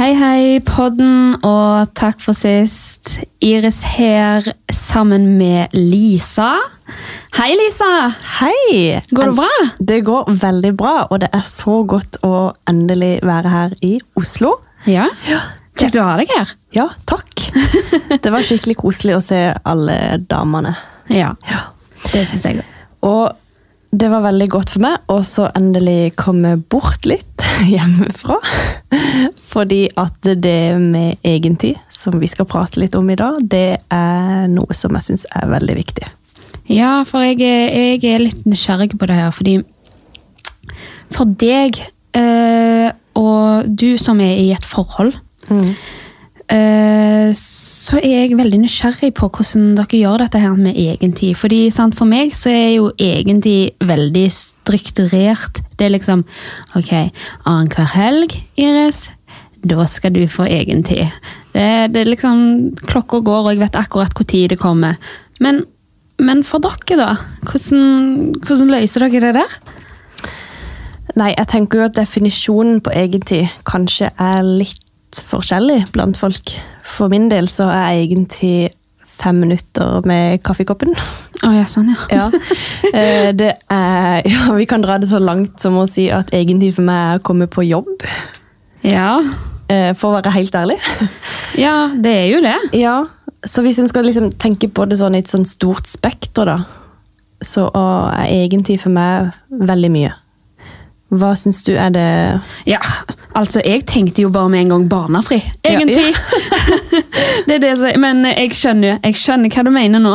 Hei, hei, podden, og takk for sist. Iris her sammen med Lisa. Hei, Lisa! Hei! Går det bra? Det går veldig bra, og det er så godt å endelig være her i Oslo. Ja? ja. Kjekt å ha deg her. Ja, takk. Det var skikkelig koselig å se alle damene. Ja, Ja. det syns jeg òg. Og det var veldig godt for meg å så endelig komme bort litt hjemmefra. Fordi at det med egentid, som vi skal prate litt om i dag, det er noe som jeg syns er veldig viktig. Ja, for jeg, jeg er litt nysgjerrig på det her, fordi For deg, eh, og du som er i et forhold Eh, så er jeg veldig nysgjerrig på hvordan dere gjør dette her med egentid. Fordi sant, For meg så er jo egentid veldig strukturert. Det er liksom Ok, annenhver helg, Iris, da skal du få egentid. Det, det er liksom Klokka går, og jeg vet akkurat hvor tid det kommer. Men, men for dere, da? Hvordan, hvordan løser dere det der? Nei, jeg tenker jo at definisjonen på egentid kanskje er litt forskjellig blant folk. For min del så er egentlig fem minutter med kaffekoppen. Å ja, sånn, ja. Ja. Eh, Det er, ja, vi kan dra det så langt som å si at egentlig for meg er å komme på jobb. Ja, eh, For å være helt ærlig. ja det er jo det. Ja, Så hvis en skal liksom tenke på det sånn i et sånn stort spekter, da, så er egentlig for meg veldig mye. Hva syns du er det Ja, altså jeg tenkte jo bare med en gang barnefri, egentlig. det er det som, men jeg skjønner, jeg skjønner hva du mener nå.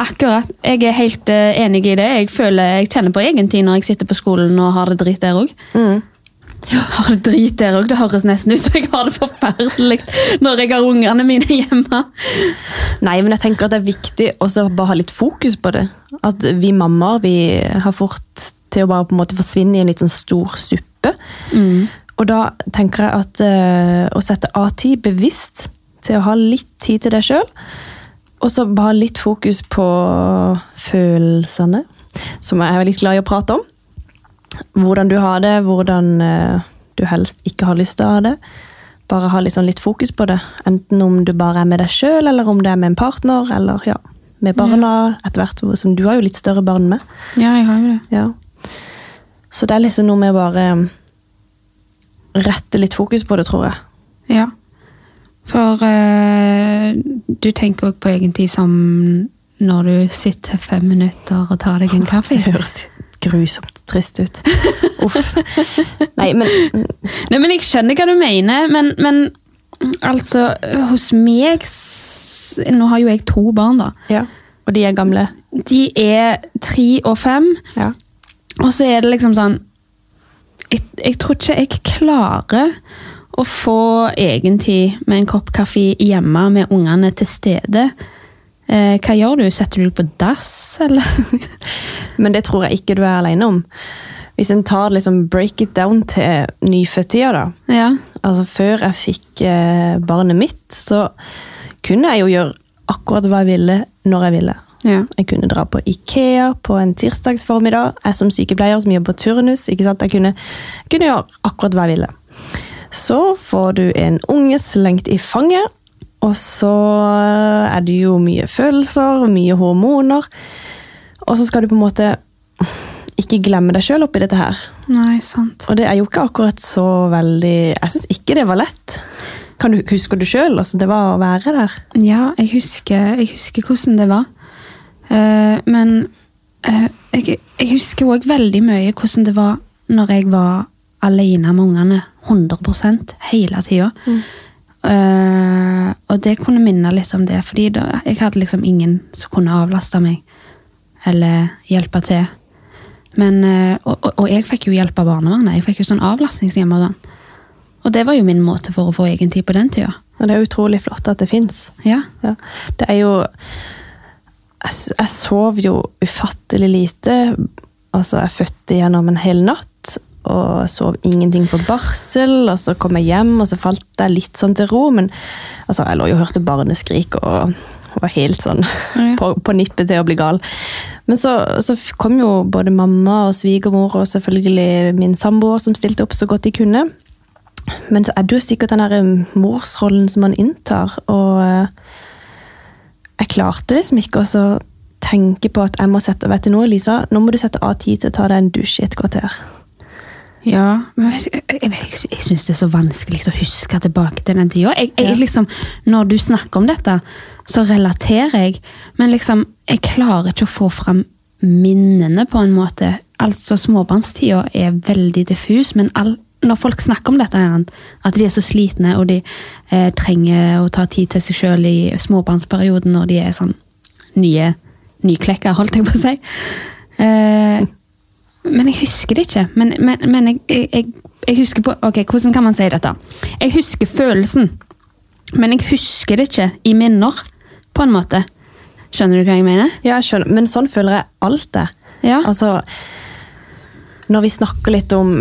Akkurat. Jeg er helt eh, enig i det. Jeg føler, jeg kjenner på egen tid når jeg sitter på skolen og har det drit der òg. Har det drit der òg? Det høres nesten ut som jeg har det forferdelig når jeg har ungene mine hjemme. Nei, men jeg tenker at det er viktig å bare ha litt fokus på det. At vi mammaer vi har fort til å bare på en måte forsvinne i en litt sånn stor suppe. Og da tenker jeg at uh, å sette av tid bevisst til å ha litt tid til deg sjøl, og så bare litt fokus på følelsene, som jeg er litt glad i å prate om. Hvordan du har det, hvordan uh, du helst ikke har lyst til å ha det. Bare ha litt, sånn litt fokus på det. Enten om du bare er med deg sjøl, eller om det er med en partner, eller ja, med barna etter hvert. Som du har jo litt større barn med. Ja, jeg har jo det. Ja. Så det er liksom noe med å bare rette litt fokus på det, tror jeg. Ja. For eh, du tenker òg på egentlig som når du sitter fem minutter og tar deg en kaffe. Det høres grusomt trist ut. Uff. Nei, men Nei, men Jeg skjønner hva du mener, men, men altså Hos meg Nå har jo jeg to barn, da. Ja. Og de er gamle. De er tre og fem, Ja. Og så er det liksom sånn Jeg, jeg tror ikke jeg klarer å få egentid med en kopp kaffe hjemme med ungene til stede. Eh, hva gjør du? Setter du deg på dass, eller? Men det tror jeg ikke du er alene om. Hvis en tar liksom break it down til nyfødttida, da. ja. Altså Før jeg fikk eh, barnet mitt, så kunne jeg jo gjøre akkurat hva jeg ville, når jeg ville. Ja. Jeg kunne dra på Ikea på en tirsdagsformiddag. Jeg som sykepleier som jobber på turnus. ikke sant? Jeg kunne, kunne gjøre akkurat hva jeg ville. Så får du en unge slengt i fanget, og så er det jo mye følelser, mye hormoner. Og så skal du på en måte ikke glemme deg sjøl oppi dette her. Nei, sant. Og det er jo ikke akkurat så veldig Jeg syns ikke det var lett. Kan du, husker du sjøl åssen det var å være der? Ja, jeg husker, jeg husker hvordan det var. Eh, men eh, jeg, jeg husker òg veldig mye hvordan det var når jeg var alene med ungene 100 hele tida. Eh, og det kunne minne litt om det, fordi da, jeg hadde liksom ingen som kunne avlaste meg eller hjelpe til. Men, uh, og, og jeg fikk jo hjelp av barnevernet. Jeg fikk jo sånn avlastningshjem og sånn. Og det var jo min måte for å få egen tid på den tida. Og det er utrolig flott at det fins. Ja. Ja. Det er jo jeg, jeg sov jo ufattelig lite. Altså, jeg fødte gjennom en hel natt, og sov ingenting på barsel. Og så kom jeg hjem, og så falt jeg litt sånn til ro. Men altså, jeg lå jo og hørte barneskrik og var helt sånn Ja. på, på nippet til å bli gal. Men så, så kom jo både mamma og svigermor og selvfølgelig min samboer som stilte opp så godt de kunne. Men så er det jo sikkert den eh, morsrollen som man inntar, og eh, jeg klarte liksom ikke å tenke på at jeg må sette Vet du noe, Lisa? Nå må du sette av tid til å ta deg en dusj i et kvarter. Ja, men jeg, jeg, jeg, jeg syns det er så vanskelig å huske tilbake til den tida. Ja. liksom, når du snakker om dette, så relaterer jeg, men liksom, jeg klarer ikke å få fram minnene på en måte. Altså, Småbarnstida er veldig diffus, men all, når folk snakker om dette, at de er så slitne og de eh, trenger å ta tid til seg sjøl i småbarnsperioden når de er sånn nye nyklekka, holdt jeg på å si. Eh, men jeg husker det ikke. Men, men, men jeg, jeg, jeg husker på Ok, hvordan kan man si dette? Jeg husker følelsen, men jeg husker det ikke i minner, på en måte. Skjønner du hva jeg mener? Ja, jeg skjønner, men sånn føler jeg alt det. Ja. Altså, når vi snakker litt om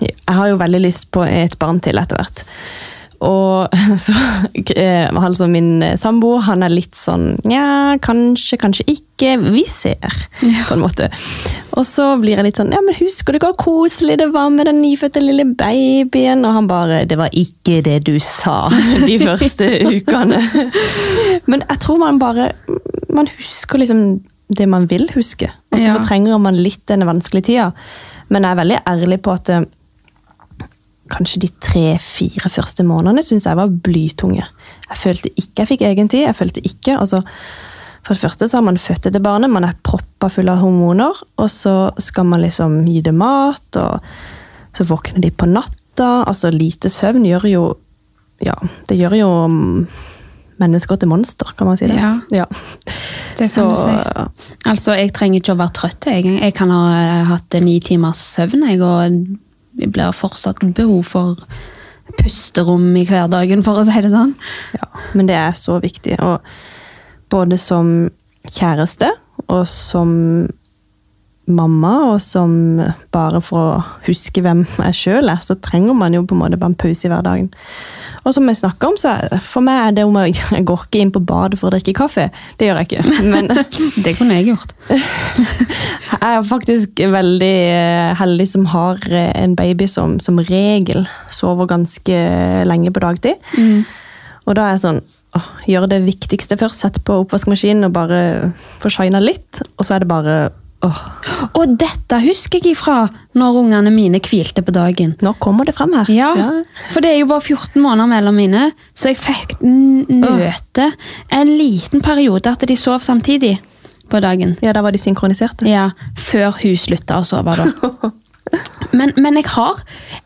Jeg har jo veldig lyst på et barn til etter hvert. Og så eh, altså min samboer, han er litt sånn Nja, kanskje, kanskje ikke. Vi ser, på en måte. Og så blir jeg litt sånn Ja, men husker du hvor koselig det var med den nyfødte lille babyen? Og han bare Det var ikke det du sa de første ukene. Men jeg tror man bare Man husker liksom det man vil huske. Og så Ja. fortrenger man litt denne vanskelige tida. Men jeg er veldig ærlig på at eh, kanskje de tre-fire første månedene syns jeg var blytunge. Jeg følte ikke jeg fikk egen tid. jeg følte ikke, altså For det første så har man født dette barnet, man er proppa full av hormoner. Og så skal man liksom gi det mat, og så våkner de på natta. Altså lite søvn gjør jo Ja, det gjør jo mm, mennesker til monster, kan man si det. Ja. ja. Det kan du si. Altså, jeg trenger ikke å være trøtt engang. Jeg kan ha eh, hatt ni timers søvn, jeg, og det blir fortsatt behov for pusterom i hverdagen, for å si det sånn. Ja, men det er så viktig. Og både som kjæreste og som mamma, og som bare for å huske hvem jeg sjøl er, så trenger man jo på en måte bare en pause i hverdagen. Og som jeg snakker om, så for meg er det om jeg, Jeg går ikke inn på badet for å drikke kaffe. Det gjør jeg ikke. Men Det kunne jeg gjort. jeg er faktisk veldig eh, heldig som har eh, en baby som som regel sover ganske lenge på dagtid. Og da er jeg sånn åh, Gjør det viktigste først. Sett på oppvaskmaskinen og bare få shina litt. Og så er det bare åh, Og dette husker jeg ifra når ungene mine hvilte på dagen. Nå kommer det frem her. Ja, for det er jo bare 14 måneder mellom mine, så jeg fikk nøte en liten periode at de sov samtidig på dagen. Ja, da var de synkroniserte. Ja, før hun slutta å sove, da. Men, men jeg, har,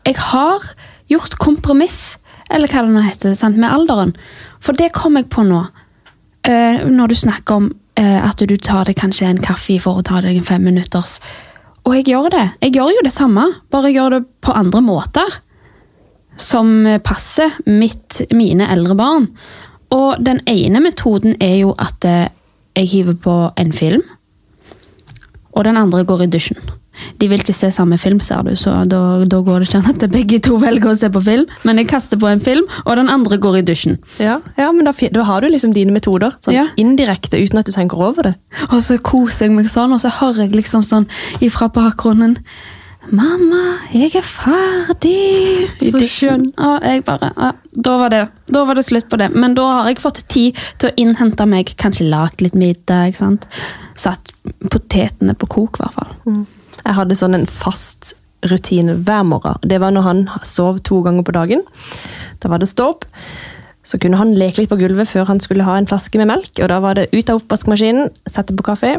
jeg har gjort kompromiss, eller hva det nå heter, sant, med alderen. For det kom jeg på nå. eh, når du snakker om eh, at du tar deg kanskje en kaffe for å ta deg en femminutters. Og jeg gjør det. Jeg gjør jo det samme, bare jeg gjør det på andre måter. Som passer mitt, mine eldre barn. Og den ene metoden er jo at eh, jeg hiver på en film og den andre går i dusjen. De vil ikke se samme film, ser du, så da, da går det ikke an at begge to velger å se på film. Men jeg kaster på en film, og den andre går i dusjen. Ja, ja men da, da har du liksom dine metoder. Sånn Ja. Indirekte, uten at du tenker over det. Og så koser jeg meg sånn, og så hører jeg liksom sånn ifra bakgrunnen Mamma, jeg er ferdig! Så skjønn. Og jeg bare, ja, da, var det, da var det slutt på det. Men da har jeg fått tid til å innhente meg, kanskje lagd litt middag. sant? Satt potetene på kok, i hvert fall. Jeg hadde sånn en fast rutine hver morgen. Det var når han sov to ganger på dagen. Da var det stå opp. Så kunne han leke litt på gulvet før han skulle ha en flaske med melk. Og da var det ut av oppvaskmaskinen, sette på kaffe.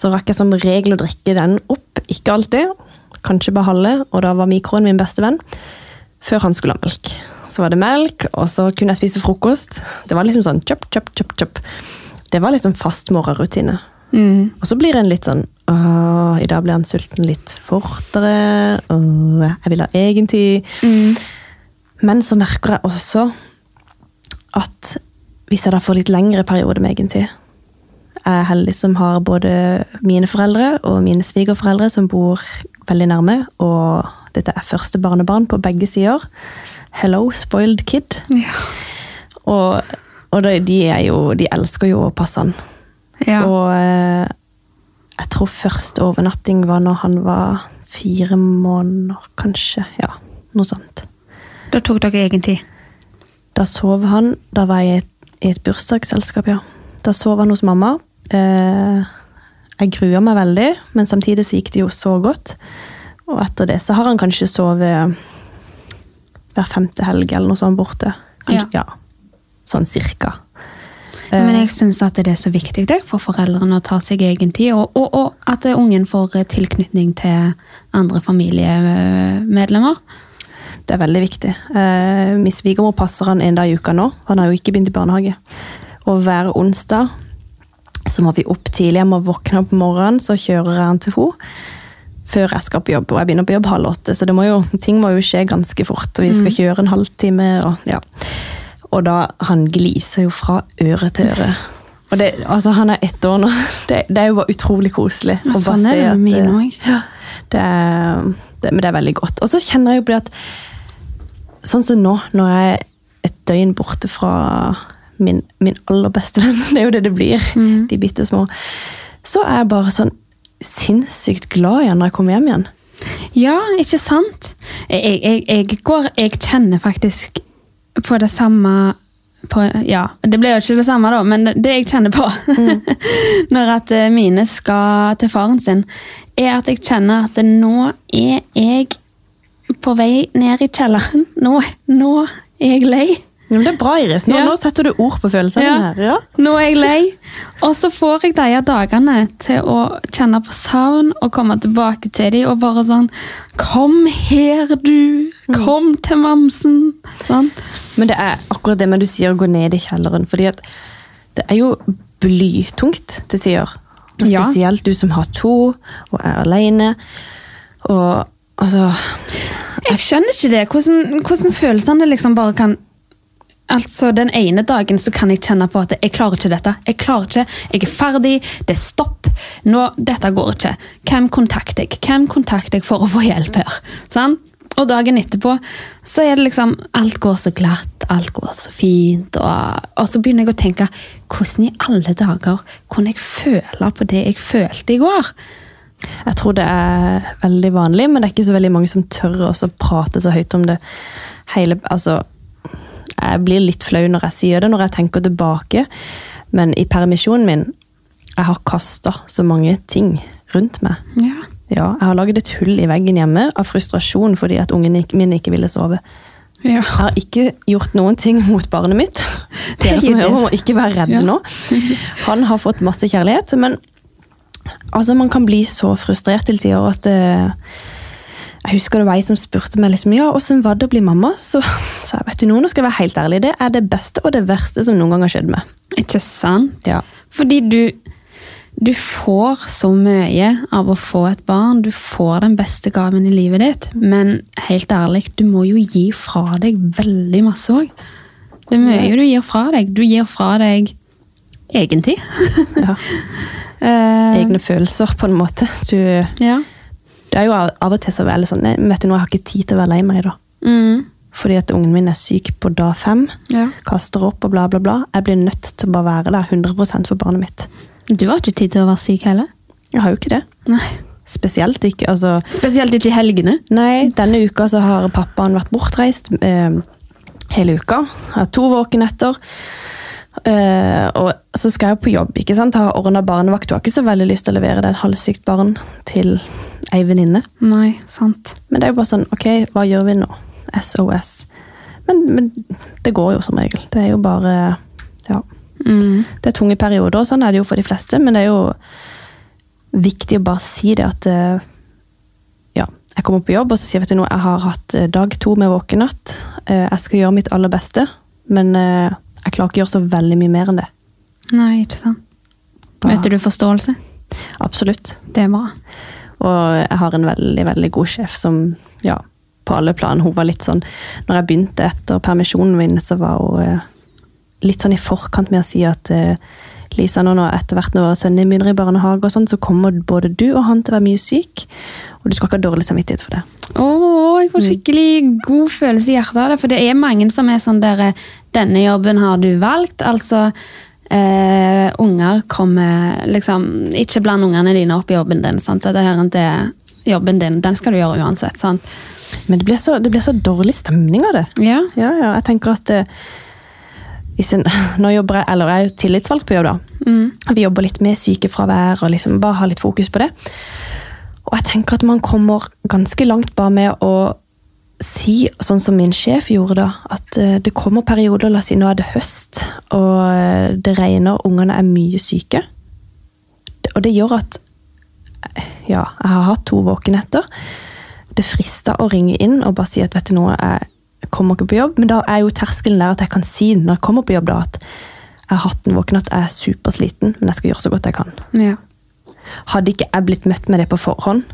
Så rakk jeg som regel å drikke den opp. Ikke alltid, kanskje bare halve. Og da var mikroen min beste venn. Før han skulle ha melk. Så var det melk, og så kunne jeg spise frokost. Det var liksom sånn chop, chop, chop, chop. Det var liksom fast morgenrutine. Mm. Og så blir en litt sånn Åh, i dag blir han sulten litt fortere. Åh, jeg vil ha egen tid. Mm. Men så merker jeg også at hvis jeg da får litt lengre periode med egen tid Jeg er heldig som har både mine foreldre og mine svigerforeldre som bor veldig nærme. Og dette er første barnebarn på begge sider. Hello, spoiled kid. Ja. Og, og de, de, er jo, de elsker jo å passe han. Ja. Og eh, jeg tror første overnatting var når han var fire måneder, kanskje. Ja, noe sånt. Da tok dere egen tid. Da sov han Da var jeg i et, i et bursdagsselskap, ja. Da sov han hos mamma. Eh, jeg grua meg veldig, men samtidig så gikk det jo så godt. Og etter det så har han kanskje sovet hver femte helg eller noe sånt borte. Kanskje, ja. Sånn cirka. Men jeg syns at det er så viktig det, for foreldrene å ta seg egen tid, og, og, og at ungen får tilknytning til andre familiemedlemmer. Det er veldig viktig. Eh, Min svigermor passer han en dag i uka nå. Han har jo ikke begynt i barnehage. Og hver onsdag så må vi opp tidlig. Jeg må våkne opp morgenen, så kjører jeg han til henne. Før jeg skal på jobb, og jeg begynner på jobb halv åtte, så det må jo, ting må jo skje ganske fort. Og vi skal kjøre en halvtime, og ja. Og da Han gliser jo fra øre til øre. Og det, altså Han er ett år nå. Det, det er jo bare utrolig koselig. Ja, sånn er det med mine eh, òg. ja, det det, men det er veldig godt. Og så kjenner jeg jo på det at Sånn som nå, når jeg er et døgn borte fra min, min aller beste venn, det er jo det det blir, de bitte små, så er jeg bare sånn sinnssykt glad igjen når jeg kommer hjem igjen. Ja, ikke sant? Jeg, jeg, jeg, går, jeg kjenner faktisk på det samme på, Ja, det blir jo ikke det samme, da, men det jeg kjenner på når at eh, mine skal til faren sin, er at jeg kjenner at nå er jeg på vei ned i kjelleren. Nå, nå er jeg lei. Ja, men det er bra, Iris. Nå, Ja. nå setter du ord på følelsene Ja. her. Ja. Nå er jeg lei. Og så får jeg de dagene til å kjenne på savn og komme tilbake til dem og bare sånn Kom her, du! Kom til mamsen! Sånn. Men det er akkurat det med du sier å gå ned i kjelleren, fordi at det er jo blytungt til sider. Spesielt du som har to og er alene. Og altså Jeg skjønner ikke det. Hvordan, hvordan følelsene liksom bare kan Altså, Den ene dagen så kan jeg kjenne på at jeg klarer ikke dette. Jeg klarer ikke, jeg er ferdig, det er stopp. Nå, Dette går ikke. Hvem kontakter jeg? Hvem kontakter jeg for å få hjelp her? Sånn? Og dagen etterpå så er det liksom Alt går så glatt, alt går så fint. Og, og så begynner jeg å tenke Hvordan i alle dager kunne jeg føle på det jeg følte i går? Jeg tror det er veldig vanlig, men det er ikke så veldig mange som tør å prate så høyt om det. Hele, altså, jeg blir litt flau når jeg sier det, når jeg tenker tilbake. Men i permisjonen min jeg har kasta så mange ting rundt meg. Ja. Ja, jeg har laget et hull i veggen hjemme av frustrasjon fordi at ungen min ikke ville sove. ja. Jeg har ikke gjort noen ting mot barnet mitt. Dere som Det er hører, må ikke være redde Ja. nå. Han har fått masse kjærlighet, men altså, man kan bli så frustrert til tider at eh, Jeg husker det var ei som spurte meg liksom, ja, åssen var det å bli mamma. Så sa jeg vet du noe, nå skal jeg være helt ærlig, det er det beste og det verste som noen gang har skjedd meg. Ikke sant? Ja. Fordi du, du får så mye av å få et barn. Du får den beste gaven i livet ditt. Men helt ærlig, du må jo gi fra deg veldig masse òg. Det er mye du gir fra deg. Du gir fra deg egentid. ja. Eh, Egne følelser, på en måte. Du, ja. Det er jo av av og til så veldig sånn «Nei, vet du nå, jeg har ikke tid til å være lei meg i dag. Mm, Fordi at ungen min er syk på dag fem. ja. kaster opp og bla, bla, bla. Jeg blir nødt til å bare være der 100 for barnet mitt. Du har ikke tid til å være syk heller. Jeg har jo ikke det. Nei. Spesielt ikke. Altså, Spesielt ikke i helgene. nei, denne uka så har pappaen vært bortreist eh, hele uka. Jeg har to våkenetter. Eh, og så skal jeg på jobb. ikke sant? Har ordna barnevakt. Du har ikke så veldig lyst til å levere deg et halvsykt barn til ei venninne. Nei, sant. Men det er jo bare sånn, ok, hva gjør vi nå? SOS. Men, men det går jo som regel. Det er jo bare Ja. Mm. Det er tunge perioder, og sånn er det jo for de fleste, men det er jo viktig å bare si det at eh, ja, jeg kommer på jobb og så sier vet du noe, jeg har hatt eh, dag to med våkenatt. natt. Jeg skal gjøre mitt aller beste, men eh, jeg klarer ikke å gjøre så veldig mye mer enn det. Nei, ikke sant. Møter du forståelse? Absolutt. Det er bra. Og jeg har en veldig, veldig god sjef som, ja, på alle plan, hun var litt sånn Når jeg begynte etter permisjonen min, så var hun eh, litt sånn i forkant med å si at eh, Lisa, nå når etter hvert når sønnen din begynner i barnehage, og sånn, så kommer både du og han til å være mye syk. Og du skal ikke ha dårlig samvittighet for det. Åh, jeg får skikkelig god følelse i hjertet av det, for det er mange som er sånn der Denne jobben har du valgt, altså eh, Unger kommer liksom Ikke bland ungene dine opp i jobben din. sant? Dette her er jobben din, den skal du gjøre uansett. sant? Men det blir, så, det blir så dårlig stemning av det. Ja. Ja, ja, jeg tenker at eh, hvis en, Nå jobber jeg, eller jeg er jo tillitsvalgt på jobb, da. Mm. Vi jobber litt med sykefravær og liksom bare har litt fokus på det. Og jeg tenker at man kommer ganske langt bare med å si, sånn som min sjef gjorde da, at eh, det kommer perioder, la oss si nå er det høst, og eh, det regner, ungene er mye syke. Og det gjør at ja, jeg har hatt to våkenetter. Det frister å ringe inn og bare si at vet du noe, jeg kommer ikke på jobb. Men da er jo terskelen der at jeg kan si når jeg kommer på jobb da, at jeg har hatt en våkenatt, jeg er supersliten, men jeg skal gjøre så godt jeg kan. Ja. Hadde ikke jeg blitt møtt med det på forhånd,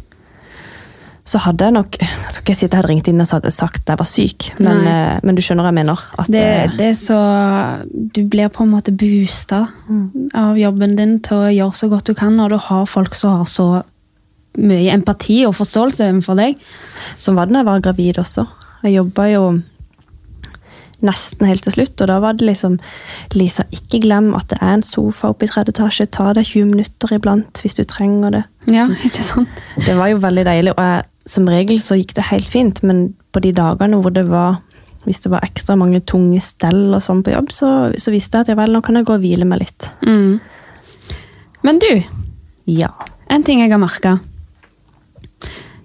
så hadde jeg nok Jeg skal ikke si at jeg hadde ringt inn og sagt at jeg var syk, men, eh, men du skjønner hva jeg mener. Det, eh, det er så Du blir på en måte boosta av jobben din til å gjøre så godt du kan, når du har folk som har så mye empati og forståelse for deg. Sånn var det da jeg var gravid også. Jeg jobba jo nesten helt til slutt, og da var det liksom Lisa, ikke glem at det er en sofa oppe i tredje etasje. Ta deg 20 minutter iblant hvis du trenger det. Ja, ikke sant? Det var jo veldig deilig, og jeg, som regel så gikk det helt fint, men på de dagene hvor det var hvis det var ekstra mange tunge stell og sånn på jobb, så, så visste jeg at ja vel, nå kan jeg gå og hvile meg litt. Mm. Men du, Ja. en ting jeg har merka.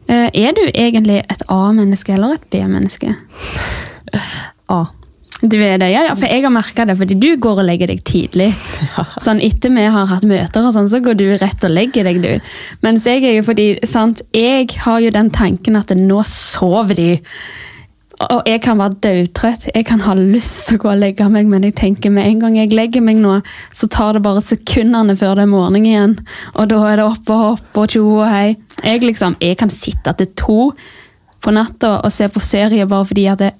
Er du egentlig et A-menneske eller et B-menneske? A. Du er det, ja, ja, for jeg har merka det, fordi du går og legger deg tidlig. Sånn Etter vi har hatt møter, og sånn, så går du rett og legger deg, du. Mens jeg er jo fordi, sant, jeg har jo den tanken at nå sover de. Og jeg kan være dødtrøtt, jeg kan ha lyst til å gå og legge meg, men jeg tenker med en gang jeg legger meg nå, så tar det bare sekundene før det er morgen igjen. Og da er det opp og hopp og tjo og hei. Jeg liksom, jeg kan sitte til to på natta og se på serie bare fordi at det,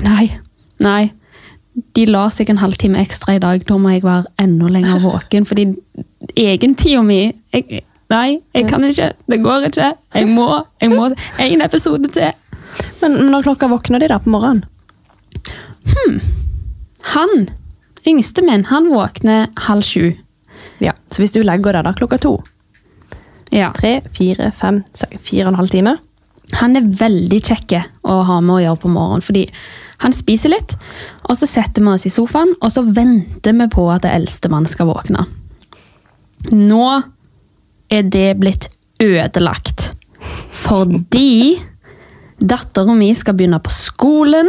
Nei, nei. De la seg en halvtime ekstra i dag. Da må jeg være enda lenger våken. Fordi egentida mi jeg, Nei, jeg kan ikke. Det går ikke. Jeg må. Jeg må En episode til. Men, når klokka våkner de da på morgenen? Han, yngste min, han våkner halv sju. Ja, Så hvis du legger deg da klokka to, Ja. tre, fire, fem, seks, fire og en halv time Han er veldig kjekke å ha med å gjøre på morgenen. Fordi han spiser litt, og så setter vi oss i sofaen, og så venter vi på at det eldste mann skal våkne. Nå er det blitt ødelagt. Fordi dattera mi skal begynne på skolen,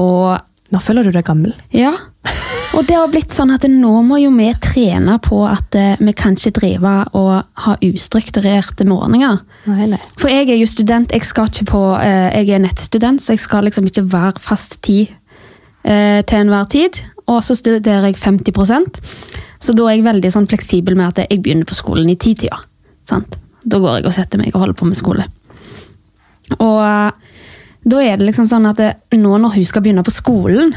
og Nå føler du deg gammel. ja. Og det har blitt sånn at nå må jo vi trene på at eh, vi kan ikke drive og ha ustrukturerte morgener. Nei, nei. For jeg er jo student, jeg skal ikke på eh, Jeg er nettstudent, så jeg skal liksom ikke være fast tid eh, til enhver tid. Og så studerer jeg 50% så da er jeg veldig sånn fleksibel med at jeg begynner på skolen i titida. Sant? Da går jeg og setter meg og holder på med skole. Og da er det liksom sånn at nå når hun skal begynne på skolen,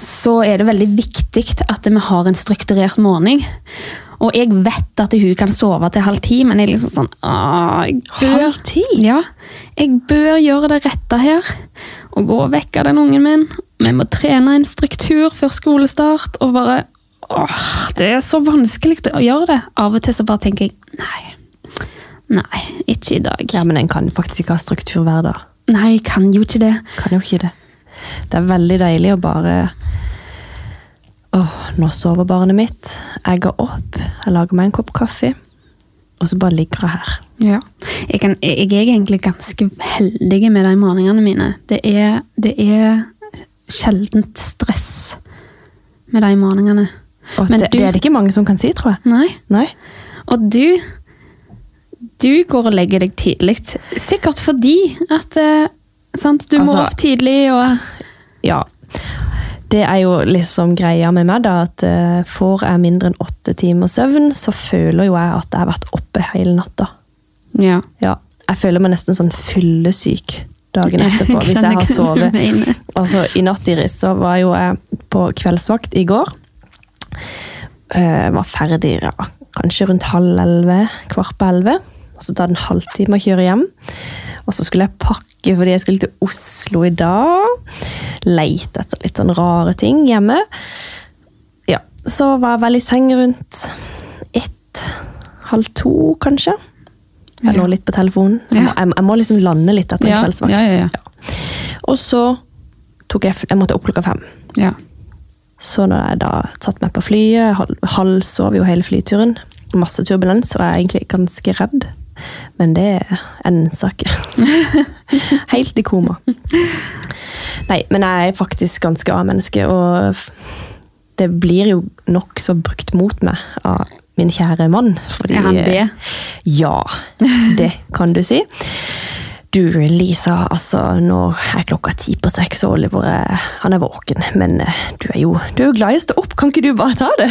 så er det veldig viktig at vi har en strukturert morgen. Og jeg vet at hun kan sove til halv ti, men jeg er liksom sånn «Åh, jeg bør, Halv ti? Ja, jeg bør gjøre det rette her. Og gå og vekke den ungen min. Vi må trene en struktur før skolestart. Og bare åh, Det er så vanskelig å gjøre det. Av og til så bare tenker jeg nei. Nei, ikke i dag. Ja, men en kan faktisk ikke ha struktur hver dag. Nei, jeg kan jo ikke det. Kan jo ikke det. Det er veldig deilig å bare Åh, nå sover barnet mitt. Jeg går opp, jeg lager meg en kopp kaffe, og så bare ligger jeg her. Ja. Jeg, kan, jeg er egentlig ganske heldig med de morgenene mine. Det er, det er sjeldent stress med de morgenene. Og Men det, du- det er det ikke mange som kan si, tror jeg. Nei. Nei. Og du Du går og legger deg tidlig. Sikkert fordi at eh, sant? Du må Altså- opp tidlig og Ja. Det er jo liksom greia med meg, da, at uh, får jeg mindre enn åtte timer søvn, så føler jo jeg at jeg har vært oppe hele natta. Ja. Ja. Jeg føler meg nesten sånn fyllesyk dagen etterpå, hvis jeg har sovet. Altså, I natt Iris, så var jo jeg på kveldsvakt i går. Uh, var ferdig ja, kanskje rundt halv elleve, kvart på elleve. Og så tar det en halvtime å kjøre hjem. Og så skulle jeg pakke fordi jeg skulle til Oslo i dag. Leite etter litt sånn rare ting hjemme. Ja, så var jeg vel i seng rundt ett, halv to kanskje. Jeg lå litt på telefonen. Jeg, må, jeg, må liksom lande litt etter en Ja, kveldsvakt. ja, ja. Og så tok jeg, jeg måtte opp klokka fem. Ja. Så når jeg da satte meg på flyet, hal- halvsov jo hele flyturen. Masse turbulens, og jeg er egentlig ganske redd. Men det er en sak. Helt i koma. Nei, men jeg er faktisk ganske A-menneske, og det blir jo nokså brukt mot meg av min kjære mann. Fordi, Er han det? Ja, det kan du si. Du, Lisa, altså, nå er klokka ti på seks, og Oliver er, han er våken. Men eh, du er jo du er jo glad i å stå opp, kan ikke du bare ta det?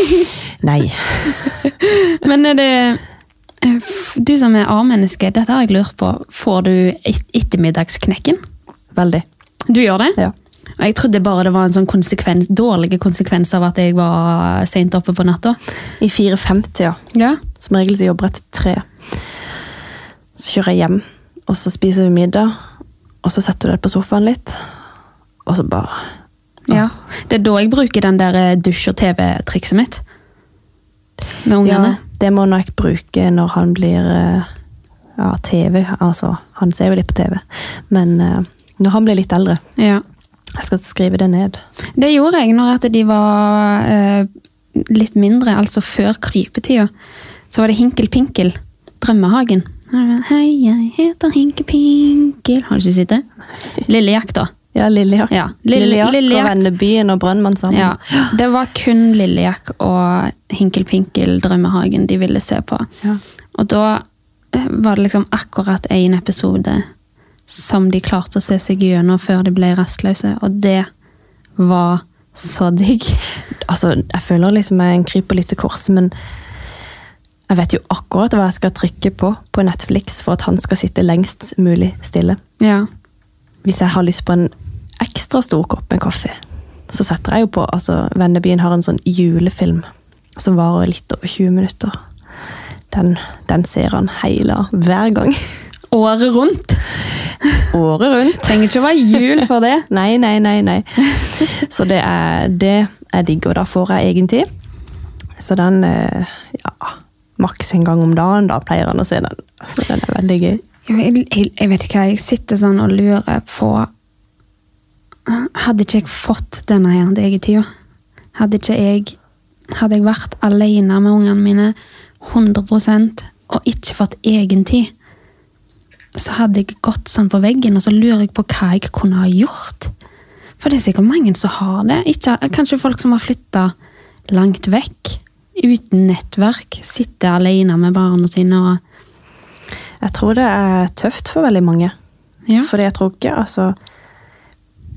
Nei. Men er det Du som er A-menneske, dette har jeg lurt på. Får du ettermiddagsknekken? Veldig. Du gjør det? Ja. Og Jeg trodde bare det var en sånn konsekvens, dårlig konsekvens av at jeg var sent oppe på natta. I 4.50, ja. Ja. Som regel så jobber jeg til tre. Så kjører jeg hjem, og så spiser vi middag. Og så setter du deg på sofaen litt, og så bare ja. Det er da jeg bruker den der eh, dusj- og TV-trikset mitt. Med ungene. Ja, det må nok bruke når han blir eh, ja, TV. Altså, han ser jo litt på TV. Men eh, når han blir litt eldre Ja. Jeg skal skrive det ned. Det gjorde jeg når at de var eh, litt mindre, altså før krypetida. Så var det Hinkel Pinkel, Drømmehagen. Hei, jeg heter Hinkel Pinkel. Har du ikke sett det? Lillejakta. Ja, Lillejakk. Ja, Lille- Lillejakk og Lillejakk. Vennebyen og Brønnmann sammen. Ja, det var kun Lillejakk og Hinkelpinkel Drømmehagen de ville se på. Ja. Og da eh, var det liksom akkurat én episode som de klarte å se seg gjennom før de ble rastløse, og det var så digg. Altså, jeg føler liksom jeg kryper litt til korset, men jeg vet jo akkurat hva jeg skal trykke på på Netflix for at han skal sitte lengst mulig stille. Ja. Hvis jeg har lyst på en ekstra stor kopp med kaffe, så setter jeg jo på altså, Vennebyen har en sånn julefilm som varer litt over 20 minutter. Den, den ser han hele hver gang. Året rundt. Året rundt. Trenger ikke å være jul for det. Nei, nei, nei, nei. Så det er, det jeg digger, og da får jeg egen tid. Så den, eh, ja, maks en gang om dagen, da pleier han å se den. Så den er veldig gøy. Jeg, jeg, jeg vet ikke jeg sitter sånn og lurer på Hadde ikke jeg fått denne her tid, hadde ikke jeg Hadde jeg vært alene med ungene mine 100% og ikke fått egen tid, så hadde jeg gått sånn på veggen, og så lurer jeg på hva jeg kunne ha gjort. For det er sikkert mange som har det. Ikke, kanskje folk som har flytta langt vekk, uten nettverk, sitter alene med barna sine og Jeg tror det er tøft for veldig mange. Ja. For jeg tror ikke, altså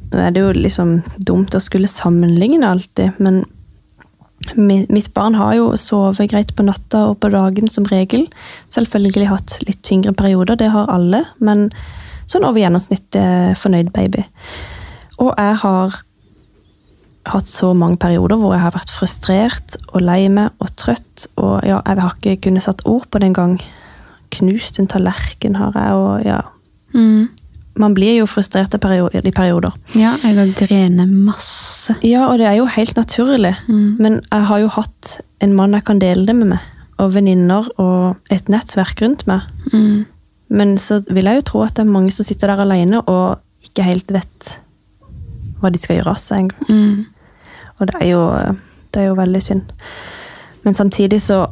Nå er det jo liksom dumt å skulle sammenligne alltid, men mitt barn har jo sovet greit på natta og på dagen som regel. Selvfølgelig hatt litt tyngre perioder, det har alle, men sånn over gjennomsnittet fornøyd baby. Og jeg har hatt så mange perioder hvor jeg har vært frustrert og lei meg og trøtt, og ja, jeg har ikke kunnet satt ord på det engang. Knust en tallerken har jeg, og ja Mm. Man blir jo frustrert i perioder. I perioder. Ja, jeg har grenet masse. Ja, og det er jo helt naturlig. Mm. Men jeg har jo hatt en mann jeg kan dele det med meg, og venninner og et nettverk rundt meg. Mm. Men så vil jeg jo tro at det er mange som sitter der alene og ikke helt vet hva de skal gjøre av seg engang. Mm. Og det er, jo, det er jo veldig synd. Men samtidig så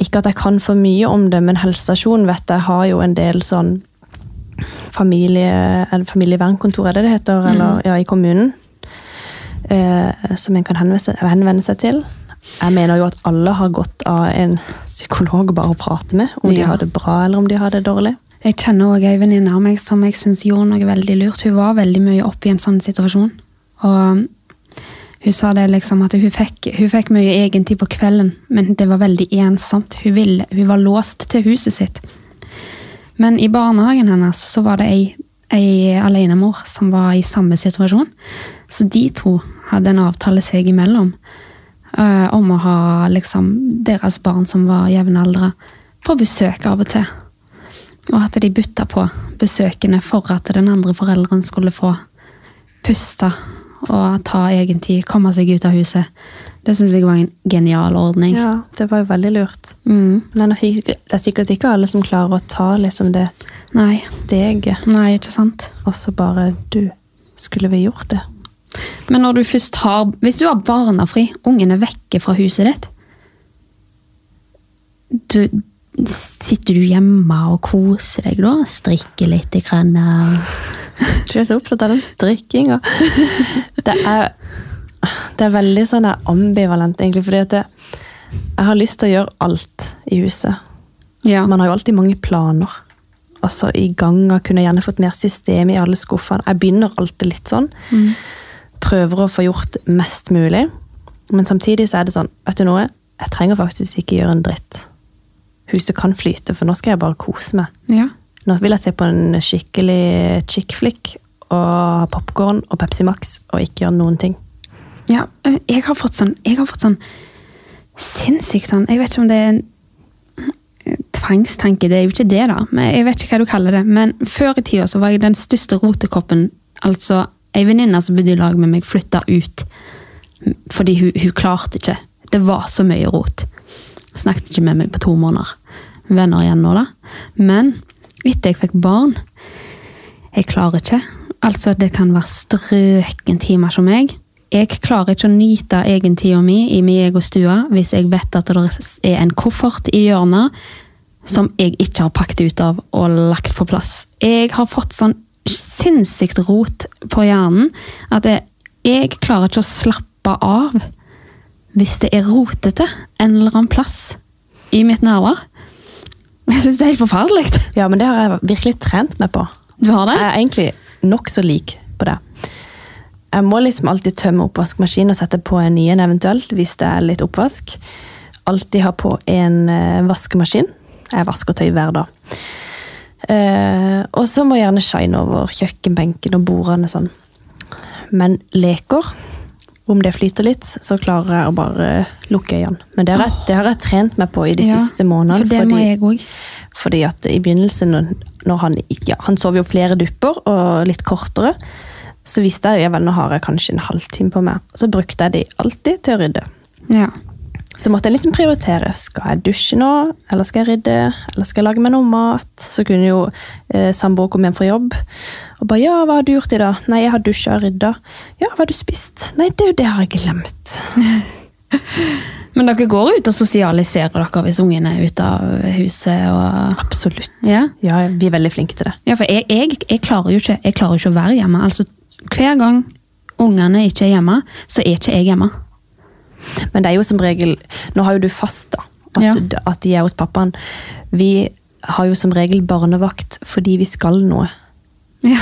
Ikke at jeg kan for mye om det, men helsestasjonen vet jeg har jo en del sånn familie, eller familievernkontor, er det det heter, eller ja, i kommunen. Eh, som en kan henvende seg, henvende seg til. Jeg mener jo at alle har godt av en psykolog bare å prate med, om de har det bra eller om de har det dårlig. Jeg kjenner òg ei venninne av meg som jeg syns gjorde noe veldig lurt. Hun var veldig mye oppe i en sånn situasjon. Og hun sa det liksom at hun fikk, hun fikk mye egentid på kvelden, men det var veldig ensomt. Hun, ville, hun var låst til huset sitt. Men i barnehagen hennes så var det ei, ei alenemor som var i samme situasjon. Så de to hadde en avtale seg imellom uh, om å ha liksom deres barn som var jevnaldra, på besøk av og til. Og at de bytta på besøkene for at den andre forelderen skulle få puste å ta egen tid, komme seg ut av huset. Det syns jeg var en genial ordning. Ja, det var jo veldig lurt. Mm. Men det er er sikkert ikke alle som klarer å ta liksom det Nei. steget. Nei, ikke sant. Og så bare Du, skulle vi gjort det? Men når du først har Hvis du har barnefri, ungen er vekke fra huset ditt du, Sitter du hjemme og koser deg da? Strikker litt? i Grann, Du er så opptatt av den strikkinga. Det det er veldig sånn ambivalent, egentlig. Fordi at jeg har lyst til å gjøre alt i huset. ja. Man har jo alltid mange planer. Altså i ganger, kunne gjerne fått mer system i alle skuffene. Jeg begynner alltid litt sånn. Mm. Prøver å få gjort mest mulig. Men samtidig så er det sånn, vet du noe? Jeg trenger faktisk ikke gjøre en dritt. Huset kan flyte, for nå skal jeg bare kose meg. ja. Nå vil jeg se på en skikkelig chick flick og ha popkorn og Pepsi Max og ikke gjøre noen ting. Ja, jeg har fått sånn Jeg har fått sånn sinnssykt sånn Jeg vet ikke om det er en tvangstanke, det er jo ikke det, da. Men jeg vet ikke hva du kaller det. Men før i tida så var jeg den største rotekoppen. Altså, ei venninne som bodde i lag med meg, flytta ut fordi hun, hun klarte ikke. Det var så mye rot. Snakket ikke med meg på to måneder. Venner igjen nå, da. Men etter jeg fikk barn Jeg klarer ikke. Altså, det kan være strøken timer som meg. Jeg klarer ikke å nyte egentida mi i min egen stue hvis jeg vet at det er en koffert i hjørnet som jeg ikke har pakket ut av og lagt på plass. Jeg har fått sånn sinnssykt rot på hjernen at jeg, jeg klarer ikke å slappe av hvis det er rotete en eller annen plass i mitt nærvær. Jeg syns det er helt forferdelig. Ja, men det har jeg virkelig trent meg på. Du har det? Jeg er egentlig nokså lik på det. Jeg må liksom alltid tømme oppvaskmaskinen og sette på en ny en eventuelt, hvis det er litt oppvask. Alltid ha på en eh, vaskemaskin. Jeg vasker tøy hver dag. Eh, og så må jeg gjerne shine over kjøkkenbenken og bordene sånn. Men leker, om det flyter litt, så klarer jeg å bare lukke øynene. Men det har jeg, det har jeg trent meg på i de Ja, siste månedene. For det må jeg også. fordi at i begynnelsen, når- når han ja, Han sov jo flere dupper, og litt kortere. Så visste jeg jo vel, nå har jeg kanskje en halvtime på meg. Så brukte jeg de alltid til å rydde. Ja. Så måtte jeg liksom prioritere. Skal jeg dusje nå, eller skal jeg rydde? Eller skal jeg lage meg noe mat? Så kunne jo eh, samboer komme hjem fra jobb og bare 'Ja, hva har du gjort i dag?' 'Nei, jeg har dusja og rydda.' 'Ja, hva har du spist?' 'Nei, det, det har jeg glemt.' Men dere går ut og sosialiserer dere hvis ungen er ute av huset? og... Absolutt. Ja. ja, vi er veldig flinke til det. Ja, for jeg, jeg, jeg, klarer jo ikke, jeg klarer ikke å være hjemme. Altså, hver gang ungene ikke er hjemme, så er ikke jeg hjemme. Men det er jo som regel Nå har jo du fast, da. At, Ja. at de er hos pappaen. Vi har jo som regel barnevakt fordi vi skal noe. Ja.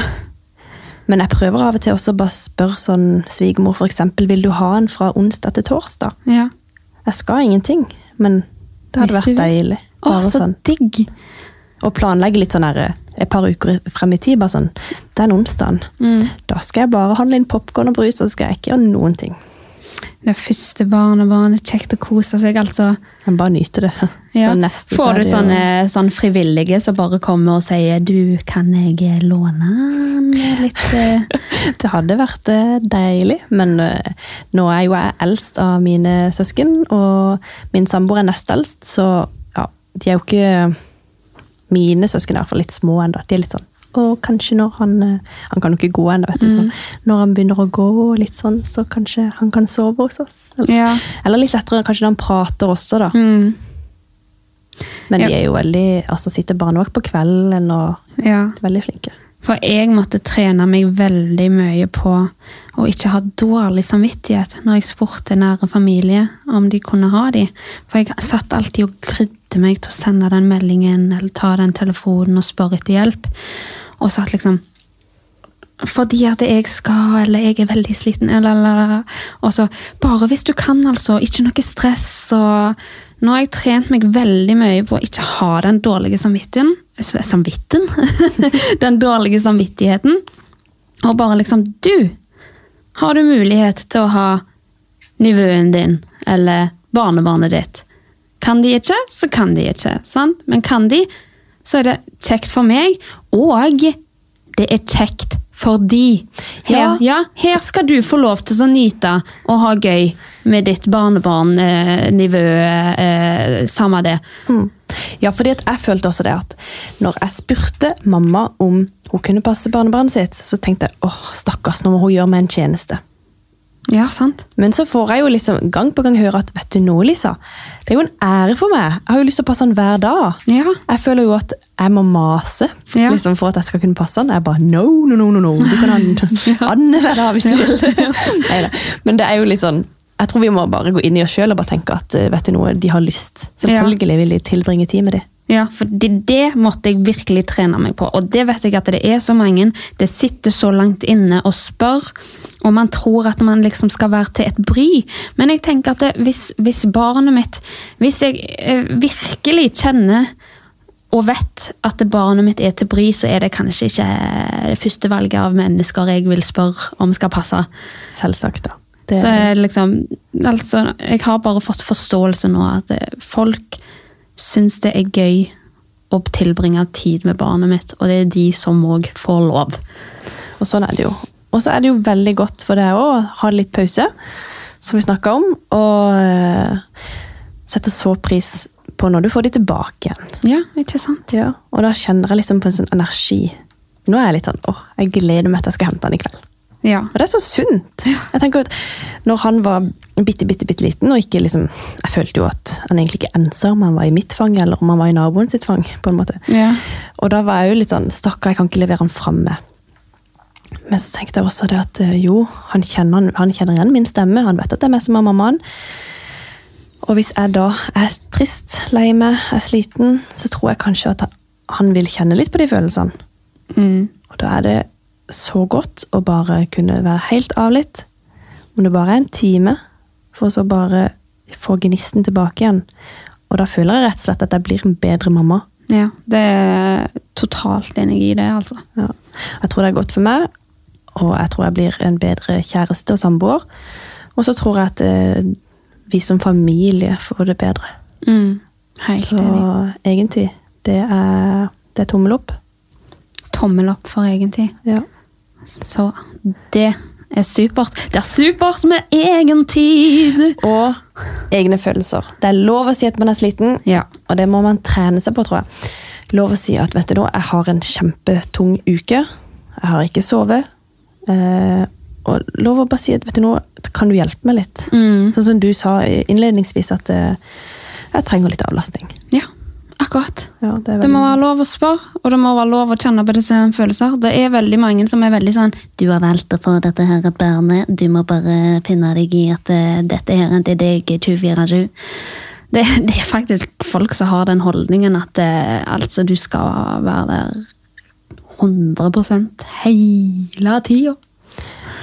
Men jeg prøver av og til også bare spørre sånn svigermor eksempel, vil du ha en fra onsdag til torsdag. ja. Jeg skal ingenting, men det hadde vært deilig. Å, så sånn. digg! Og planlegge litt sånn her, et par uker frem i tid. bare sånn, Den onsdagen, Mm. da skal jeg bare handle inn popkorn og brus, og så skal jeg ikke gjøre noen ting. Det første barnebarnet, kjekt å kose seg, altså. Jeg bare nyte det. Ja. Neste Får er du det jo- sånne, sånn frivillige som bare kommer og sier 'du, kan jeg låne den litt'? eh?» Det hadde vært eh, deilig, men eh, nå er jo jeg eldst av mine søsken, og min samboer er nest eldst, så ja, de er jo ikke Mine søsken er i hvert fall litt små ennå. De er litt sånn og kanskje når han eh, Han kan jo ikke gå ennå, vet du. Så når han begynner å gå litt sånn, så kanskje han kan sove hos oss. Eller, Ja. eller litt lettere kanskje når han prater også, da. Mm. Men de er jo veldig Altså sitter barnevakt på kvelden og ja. veldig flinke. For jeg måtte trene meg veldig mye på å ikke ha dårlig samvittighet når jeg spurte nære familie om de kunne ha de. For jeg satt alltid og krydde meg til å sende den meldingen eller ta den telefonen og spørre etter hjelp. Og satt liksom fordi at jeg skal, eller jeg er veldig sliten, eller, eller. Og så, bare hvis du kan, altså. Ikke noe stress. Og nå har jeg trent meg veldig mye på å ikke ha den dårlige samvittigheten. Samvitten? den dårlige samvittigheten. Og bare liksom Du! Har du mulighet til å ha nivåen din eller barnebarnet ditt? Kan de ikke, så kan de ikke. sant? Men kan de, så er det kjekt for meg. Og det er kjekt for de. Her, ja. her skal du få lov til å nyte og ha gøy med ditt barnebarnnivå. Eh, samme det. Mm. Ja, fordi at jeg følte også det at når jeg spurte mamma om hun kunne passe barnebarnet sitt, så tenkte jeg åh, stakkars, nå må hun gjøre meg en tjeneste. Ja, sant. Men så får jeg jo liksom gang på gang høre at vet du nå, Lisa, det er jo en ære for meg. Jeg har jo lyst til å passe han hver dag. Ja. Jeg føler jo at jeg må mase Ja. liksom, for at jeg skal kunne passe han. Jeg bare no, no, no, no, no. Du kan ha en ja. hver dag hvis du vil. Men det er jo litt sånn jeg tror vi må bare gå inn i oss sjøl og bare tenke at vet du noe, de har lyst. Selvfølgelig vil de tilbringe tid med det. Ja, for det, måtte jeg virkelig trene meg på. Og det vet jeg at det er så mange. Det sitter så langt inne og spør, og man tror at man liksom skal være til et bry. Men jeg tenker at det, hvis, hvis barnet mitt Hvis jeg eh, virkelig kjenner og vet at barnet mitt er til bry, så er det kanskje ikke det første valget av mennesker jeg vil spørre om skal passe. Selvsagt, da. Det, Så liksom altså, Jeg har bare fått forståelse nå at eh, folk syns det er gøy å tilbringe tid med barnet mitt, og det er de som òg får lov. Og sånn er det jo. Og så er det jo veldig godt for deg å ha litt pause, som vi snakka om. Og uh, sette så pris på når du får de tilbake igjen. Ja, ikke sant? Ja, Og da kjenner jeg liksom på en sånn energi. Nå er jeg litt sånn åh, jeg gleder meg til jeg skal hente den i kveld. Ja. Og det er så sunt. Jeg tenker at Når han var bitte, bitte, bitte liten, og ikke liksom Jeg følte jo at han egentlig ikke ensa om han var i mitt fang eller om han var i naboen sitt fang. på en måte. Ja. Og da var jeg jo litt sånn Stakkar, jeg kan ikke levere han framme. Men så tenkte jeg også det at eh, jo, han kjenner, han kjenner igjen min stemme. Han vet at det er meg som er mammaen. Og hvis jeg da er trist, lei meg, er sliten, så tror jeg kanskje at han vil kjenne litt på de følelsene. Mm. Og da er det så godt å bare kunne være helt av litt. Om det bare er en time, for så bare få gnisten tilbake igjen. Og da føler jeg rett og slett at jeg blir en bedre mamma. ja. Det er totalt enig i det, altså. Ja. Jeg tror det er godt for meg, og jeg tror jeg blir en bedre kjæreste og samboer. Og så tror jeg at eh, vi som familie får det bedre. Mm. Helt så enig. egentlig, det er, det er tommel opp. Tommel opp for egentlig. Ja. Så det er supert. Det er supert med egen tid! Og egne følelser. Det er lov å si at man er sliten, Ja. og det må man trene seg på, tror jeg. Lov å si at vet du nå, jeg har en kjempetung uke. Jeg har ikke sovet. Eh, og lov å bare si at vet du noe, kan du hjelpe meg litt? Mm. Sånn som du sa innledningsvis, at eh, jeg trenger litt avlastning. Ja, akkurat. Ja, det, Det må være lov å spørre, og det må være lov å kjenne på disse følelser. Det er veldig mange som er veldig sånn Du har valgt å få dette her et barnet, du må bare finne deg i at eh, dette her det er deg 24-7. Det, det er faktisk folk som har den holdningen at eh, altså, du skal være der 100% hele tida.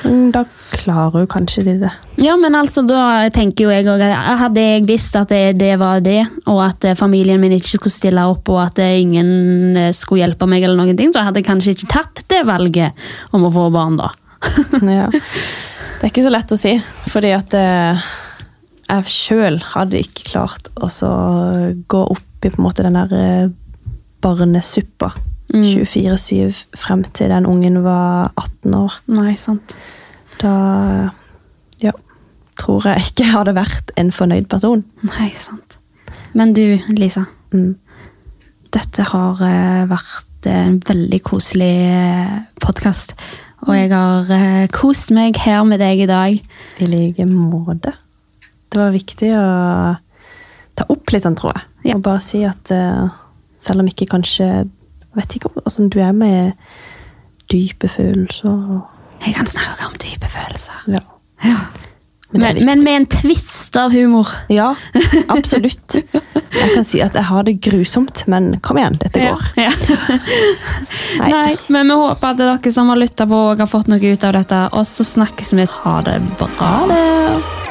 Men Da klarer hun kanskje de det. Ja, men altså, da tenker jo jeg òg at hadde jeg visst at det, det var det, og at eh, familien min ikke skulle stille opp, og at eh, ingen eh, skulle hjelpe meg, eller noen ting, så hadde jeg kanskje ikke tatt det valget om å få barn, da. Ja. Det er ikke så lett å si, fordi at eh, jeg sjøl hadde ikke klart å så gå opp i på en måte den der eh, barnesuppa Mm. 24-7 frem til den ungen var 18 år. Nei, sant. Da ja, tror jeg ikke jeg hadde vært en fornøyd person. Nei, sant. Men du, Lisa. Mm. Dette har eh, vært en veldig koselig podkast. Og jeg har eh, kost meg her med deg i dag. I like måte. Det var viktig å ta opp litt sånn, tror jeg. Ja. Og bare si at eh, selv om ikke kanskje vet ikke hvordan du er med dype følelser. Jeg kan snakke om dype følelser. Ja. Ja. Men Men, men med en twist av humor. Ja, absolutt. Jeg kan si at jeg har det grusomt, men kom igjen, dette går. Ja. Nei. Nei, men vi håper at dere som har lytta på, har fått noe ut av dette. Og så snakkes vi. Ha det bra. Ha det!